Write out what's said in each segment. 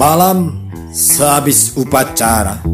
Malam sehabis upacara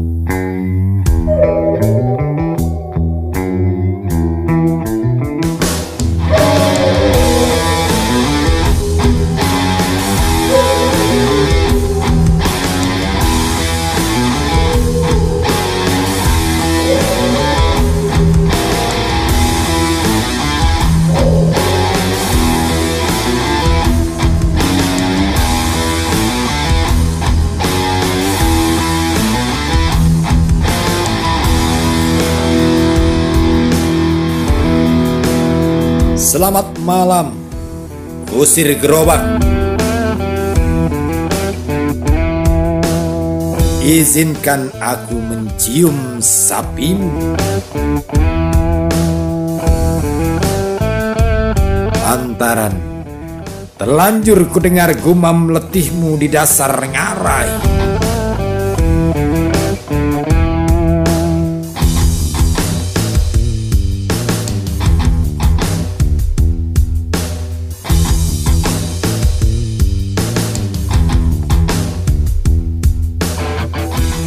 Selamat malam. Usir gerobak. Izinkan aku mencium sapimu. Lantaran Terlanjur ku dengar gumam letihmu di dasar ngarai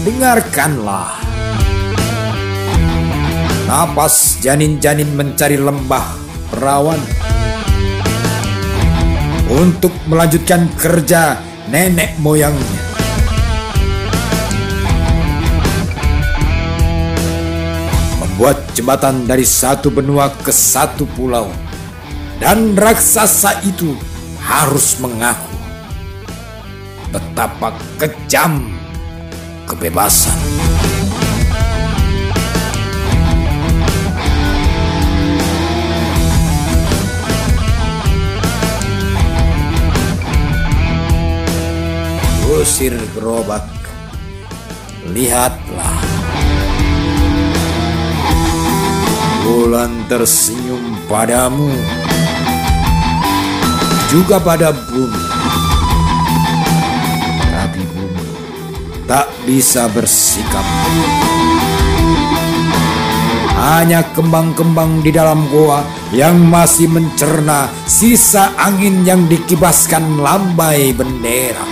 Dengarkanlah. Napas janin-janin mencari lembah perawan Untuk melanjutkan kerja nenek moyangnya. Membuat jembatan dari satu benua ke satu pulau. Dan raksasa itu harus mengaku Betapa kejam kebebasan. Usir gerobak, lihatlah. Bulan tersenyum padamu, juga pada bumi. Tak bisa bersikap. Hanya kembang-kembang di dalam goa yang masih mencerna sisa angin yang dikibaskan lambai bendera.